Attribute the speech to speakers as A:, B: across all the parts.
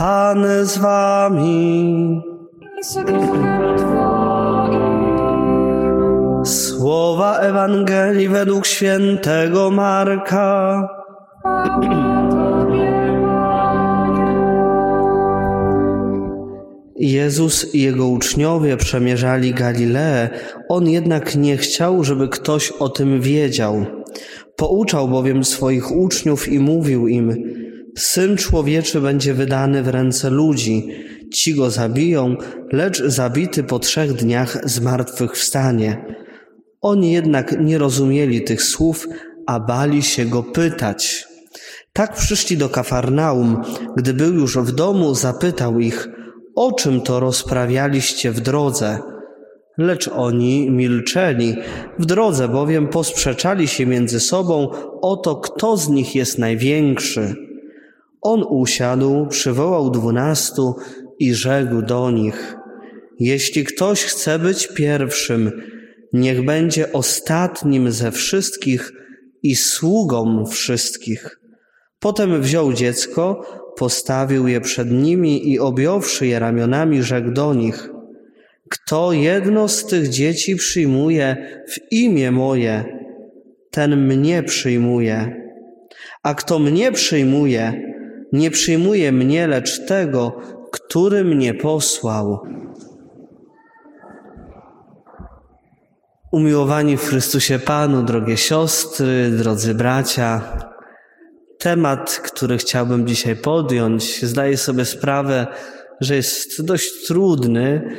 A: Pan z wami. Słowa Ewangelii według świętego Marka. Jezus i jego uczniowie przemierzali Galileę, on jednak nie chciał, żeby ktoś o tym wiedział. Pouczał bowiem swoich uczniów i mówił im: Syn człowieczy będzie wydany w ręce ludzi. Ci go zabiją, lecz zabity po trzech dniach zmartwychwstanie. Oni jednak nie rozumieli tych słów, a bali się go pytać. Tak przyszli do Kafarnaum. Gdy był już w domu, zapytał ich, o czym to rozprawialiście w drodze? Lecz oni milczeli. W drodze bowiem posprzeczali się między sobą o to, kto z nich jest największy. On usiadł, przywołał dwunastu i rzekł do nich: Jeśli ktoś chce być pierwszym, niech będzie ostatnim ze wszystkich i sługą wszystkich. Potem wziął dziecko, postawił je przed nimi i objąwszy je ramionami, rzekł do nich: Kto jedno z tych dzieci przyjmuje w imię moje, ten mnie przyjmuje. A kto mnie przyjmuje, nie przyjmuje mnie, lecz tego, który mnie posłał. Umiłowani w Chrystusie Panu, drogie siostry, drodzy bracia, temat, który chciałbym dzisiaj podjąć, zdaję sobie sprawę, że jest dość trudny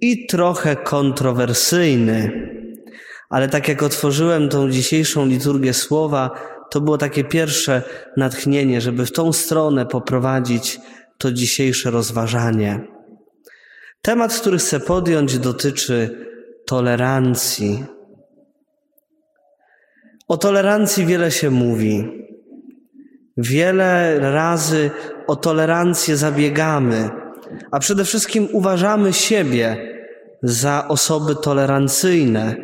A: i trochę kontrowersyjny. Ale tak jak otworzyłem tą dzisiejszą liturgię słowa, to było takie pierwsze natchnienie, żeby w tą stronę poprowadzić to dzisiejsze rozważanie. Temat, który chcę podjąć, dotyczy tolerancji. O tolerancji wiele się mówi. Wiele razy o tolerancję zabiegamy, a przede wszystkim uważamy siebie za osoby tolerancyjne.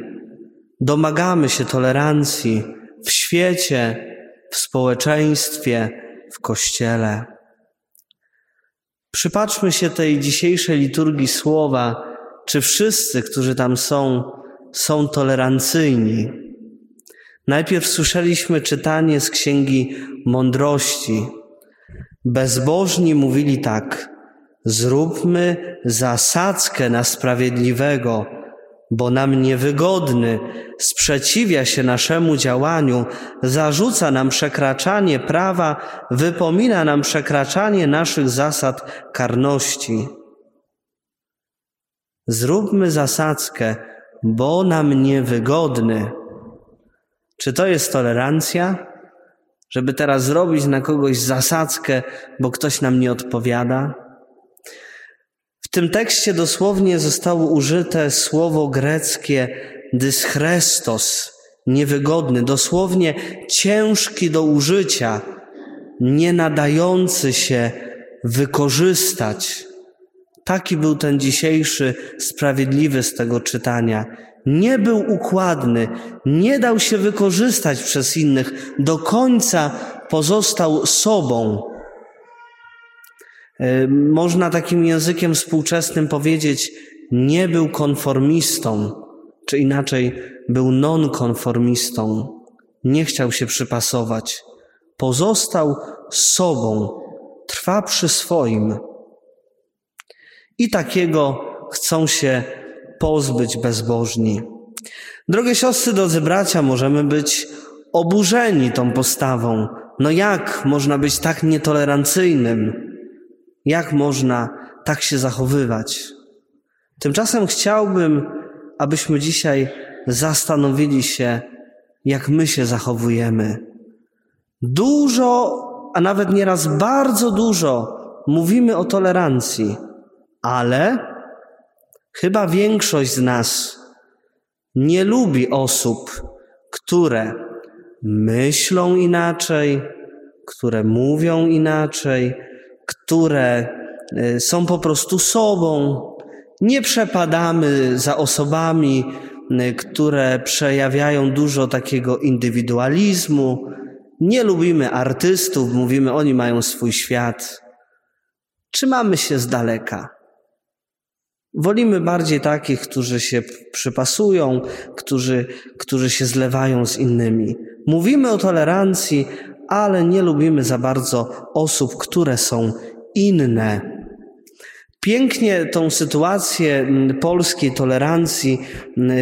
A: Domagamy się tolerancji w świecie, w społeczeństwie, w kościele. Przypatrzmy się tej dzisiejszej liturgii słowa, czy wszyscy, którzy tam są, są tolerancyjni. Najpierw słyszeliśmy czytanie z Księgi Mądrości. Bezbożni mówili tak: Zróbmy zasadzkę na sprawiedliwego, bo nam niewygodny, sprzeciwia się naszemu działaniu, zarzuca nam przekraczanie prawa, wypomina nam przekraczanie naszych zasad karności. Zróbmy zasadzkę, bo nam niewygodny. Czy to jest tolerancja? Żeby teraz zrobić na kogoś zasadzkę, bo ktoś nam nie odpowiada? Tym tekście dosłownie zostało użyte słowo greckie dyschrestos, niewygodny, dosłownie ciężki do użycia, nie nadający się wykorzystać. Taki był ten dzisiejszy sprawiedliwy z tego czytania. Nie był układny, nie dał się wykorzystać przez innych, do końca pozostał sobą. E, Można takim językiem współczesnym powiedzieć, nie był konformistą, czy inaczej, był nonkonformistą. Nie chciał się przypasować. Pozostał sobą, trwa przy swoim. I takiego chcą się pozbyć bezbożni. Drogie siostry, drodzy bracia, możemy być oburzeni tą postawą. No jak można być tak nietolerancyjnym? Jak można tak się zachowywać? Tymczasem chciałbym, abyśmy dzisiaj zastanowili się, jak my się zachowujemy. Dużo, a nawet nieraz bardzo dużo mówimy o tolerancji, ale chyba większość z nas nie lubi osób, które myślą inaczej, które mówią inaczej, które y, są po prostu sobą. Nie przepadamy za osobami, y, które przejawiają dużo takiego indywidualizmu. Nie lubimy artystów, mówimy, oni mają swój świat. trzymamy się z daleka. Wolimy bardziej takich, którzy się przypasują, którzy, którzy się zlewają z innymi. Mówimy o tolerancji, ale nie lubimy za bardzo osób, które są inne. Pięknie tą sytuację polskiej tolerancji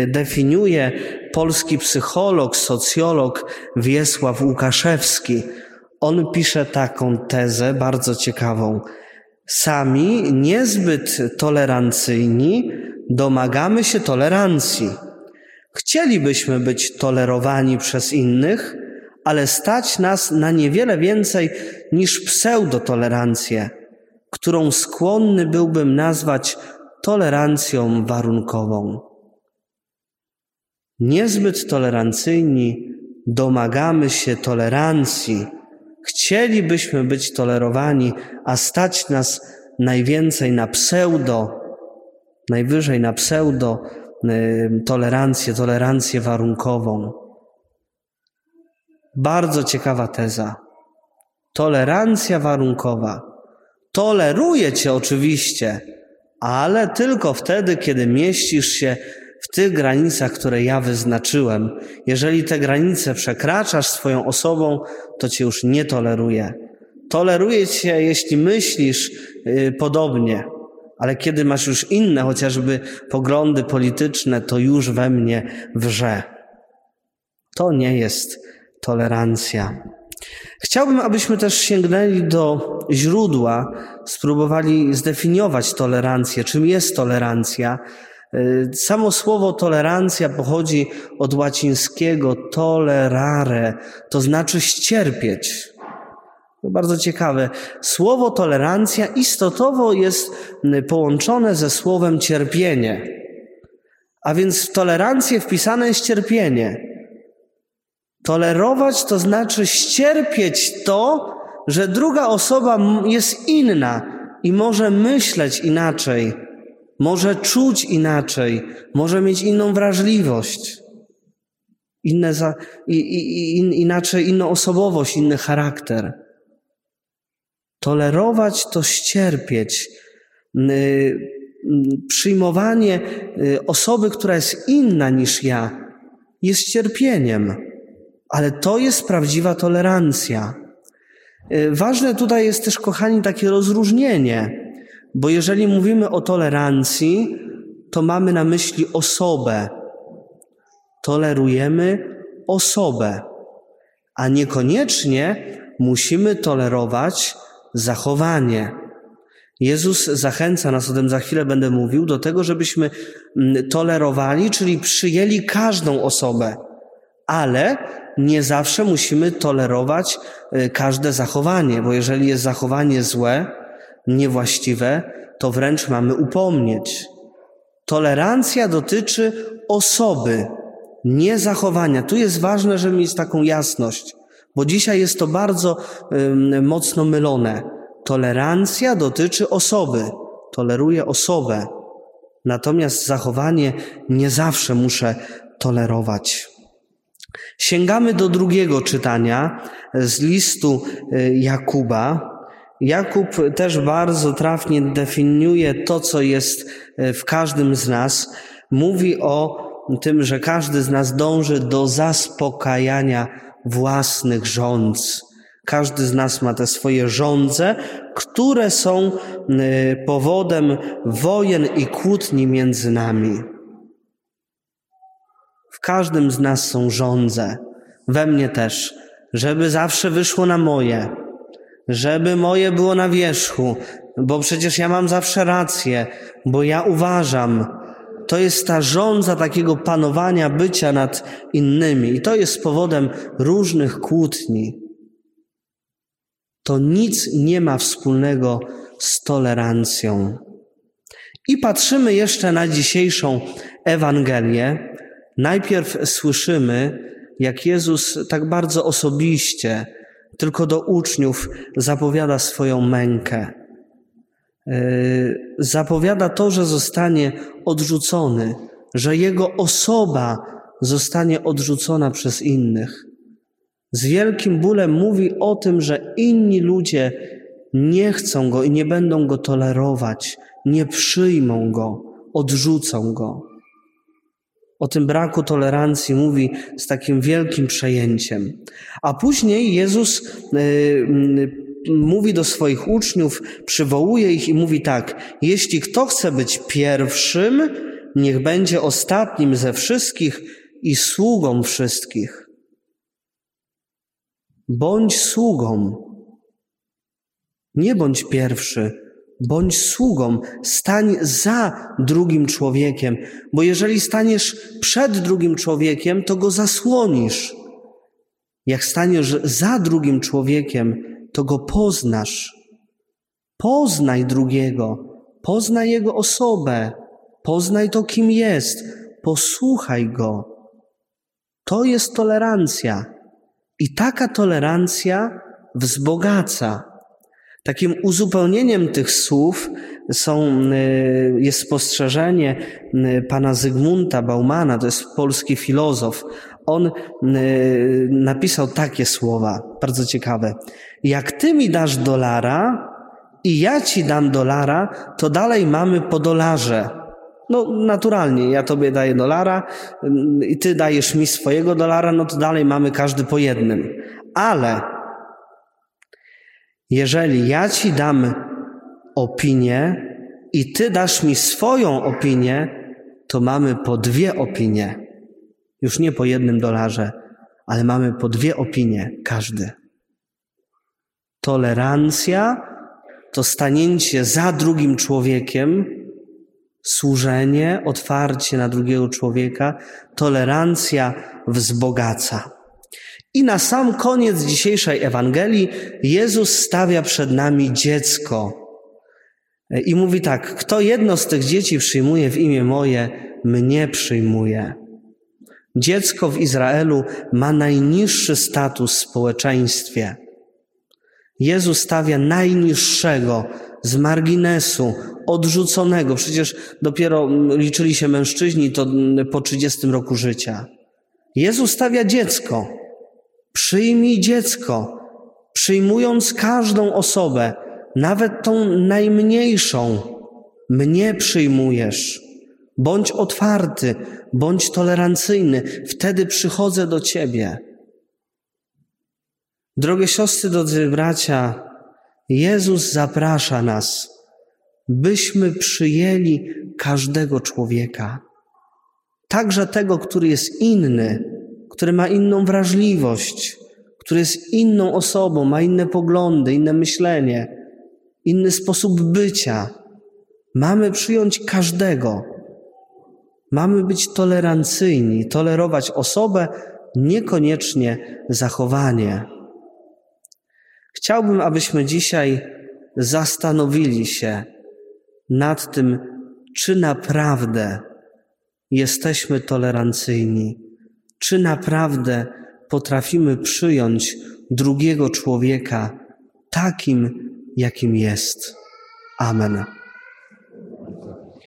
A: definiuje polski psycholog, socjolog Wiesław Łukaszewski. On pisze taką tezę bardzo ciekawą. Sami niezbyt tolerancyjni domagamy się tolerancji. Chcielibyśmy być tolerowani przez innych, ale stać nas na niewiele więcej niż pseudotolerancję, którą skłonny byłbym nazwać tolerancją warunkową. Niezbyt tolerancyjni domagamy się tolerancji. Chcielibyśmy być tolerowani, a stać nas najwięcej na pseudo, najwyżej na pseudo y, tolerancję, tolerancję warunkową. Bardzo ciekawa teza. Tolerancja warunkowa. Toleruje cię oczywiście, ale tylko wtedy, kiedy mieścisz się w tych granicach, które ja wyznaczyłem. Jeżeli te granice przekraczasz swoją osobą, to cię już nie toleruje. Toleruje cię, jeśli myślisz yy, podobnie, ale kiedy masz już inne, chociażby poglądy polityczne, to już we mnie wrze. To nie jest tolerancja. Chciałbym, abyśmy też sięgnęli do źródła, spróbowali zdefiniować tolerancję. Czym jest tolerancja? Y, samo słowo tolerancja pochodzi od łacińskiego tolerare, to znaczy ścierpieć. Bardzo ciekawe. Słowo tolerancja istotowo jest y, połączone ze słowem cierpienie. A więc w tolerancję wpisane jest cierpienie. Tolerować to znaczy ścierpieć to, że druga osoba jest inna i może myśleć inaczej, może czuć inaczej, może mieć inną wrażliwość, inne za, i, i, in, inaczej inną osobowość, inny charakter. Tolerować to ścierpieć. Przyjmowanie y, osoby, która jest inna niż ja, jest cierpieniem. Ale to jest prawdziwa tolerancja. Y, ważne tutaj jest też, kochani, takie rozróżnienie, bo jeżeli mówimy o tolerancji, to mamy na myśli osobę. Tolerujemy osobę, a niekoniecznie musimy tolerować zachowanie. Jezus zachęca nas, o tym za chwilę będę mówił, do tego, żebyśmy mm, tolerowali, czyli przyjęli każdą osobę, ale nie zawsze musimy tolerować y, każde zachowanie, bo jeżeli jest zachowanie złe, niewłaściwe, to wręcz mamy upomnieć. Tolerancja dotyczy osoby, nie zachowania. Tu jest ważne, żeby mieć taką jasność, bo dzisiaj jest to bardzo mocno mylone. Tolerancja dotyczy osoby, toleruje osobę, natomiast zachowanie nie zawsze muszę tolerować. Sięgamy do drugiego czytania z listu y, Jakuba. Jakub też bardzo trafnie definiuje to, co jest y, w każdym z nas. Mówi o tym, że każdy z nas dąży do zaspokajania własnych rządz. Każdy z nas ma te swoje żądze, które są y, powodem wojen i kłótni między nami każdym z nas są żądze, we mnie też, żeby zawsze wyszło na moje, żeby moje było na wierzchu, bo przecież ja mam zawsze rację, bo ja uważam. To jest ta żądza takiego panowania, bycia nad innymi, i to jest powodem różnych kłótni. To nic nie ma wspólnego z tolerancją. I patrzymy jeszcze na dzisiejszą Ewangelię, Najpierw słyszymy, jak Jezus tak bardzo osobiście, tylko do uczniów zapowiada swoją mękę. E, zapowiada to, że zostanie odrzucony, że jego osoba zostanie odrzucona przez innych. Z wielkim bólem mówi o tym, że inni ludzie nie chcą go i nie będą go tolerować, nie przyjmą go, odrzucą go. O tym braku tolerancji mówi z takim wielkim przejęciem. A później Jezus y, mówi do swoich uczniów, przywołuje ich i mówi tak: Jeśli kto chce być pierwszym, niech będzie ostatnim ze wszystkich i sługą wszystkich. Bądź sługą. Nie bądź pierwszy, bądź sługą. Stań za drugim człowiekiem, bo jeżeli staniesz przed drugim człowiekiem, to go zasłonisz. Jak staniesz za drugim człowiekiem, to go poznasz. Poznaj drugiego, poznaj jego osobę, poznaj to, kim jest, posłuchaj go. To jest tolerancja. I taka tolerancja wzbogaca. Takim uzupełnieniem tych słów są, y, jest spostrzeżenie y, pana Zygmunta Baumana, to jest polski filozof. On y, napisał takie słowa, bardzo ciekawe. Jak ty mi dasz dolara i ja ci dam dolara, to dalej mamy po dolarze. No, naturalnie, ja tobie daję dolara i ty dajesz mi swojego dolara, no to dalej mamy każdy po jednym. Ale jeżeli ja ci dam opinię i ty dasz mi swoją opinię, to mamy po dwie opinie. Już nie po jednym dolarze, ale mamy po dwie opinie, każdy. Tolerancja to stanięcie za drugim człowiekiem, służenie, otwarcie na drugiego człowieka, tolerancja wzbogaca. I na sam koniec dzisiejszej Ewangelii Jezus stawia przed nami dziecko. I mówi tak: Kto jedno z tych dzieci przyjmuje w imię moje, mnie przyjmuje. Dziecko w Izraelu ma najniższy status w społeczeństwie. Jezus stawia najniższego z marginesu, odrzuconego. Przecież dopiero liczyli się mężczyźni to po 30 roku życia. Jezus stawia dziecko. Przyjmij dziecko, przyjmując każdą osobę, nawet tą najmniejszą. Mnie przyjmujesz. Bądź otwarty, bądź tolerancyjny, wtedy przychodzę do Ciebie. Drogie siostry, drodzy bracia, Jezus zaprasza nas, byśmy przyjęli każdego człowieka, także tego, który jest inny, który ma inną wrażliwość, który jest inną osobą, ma inne poglądy, inne myślenie, inny sposób bycia. Mamy przyjąć każdego. Mamy być tolerancyjni, tolerować osobę, niekoniecznie zachowanie. Chciałbym, abyśmy dzisiaj zastanowili się nad tym, czy naprawdę jesteśmy tolerancyjni, czy naprawdę potrafimy przyjąć drugiego człowieka takim, jakim jest. Amen.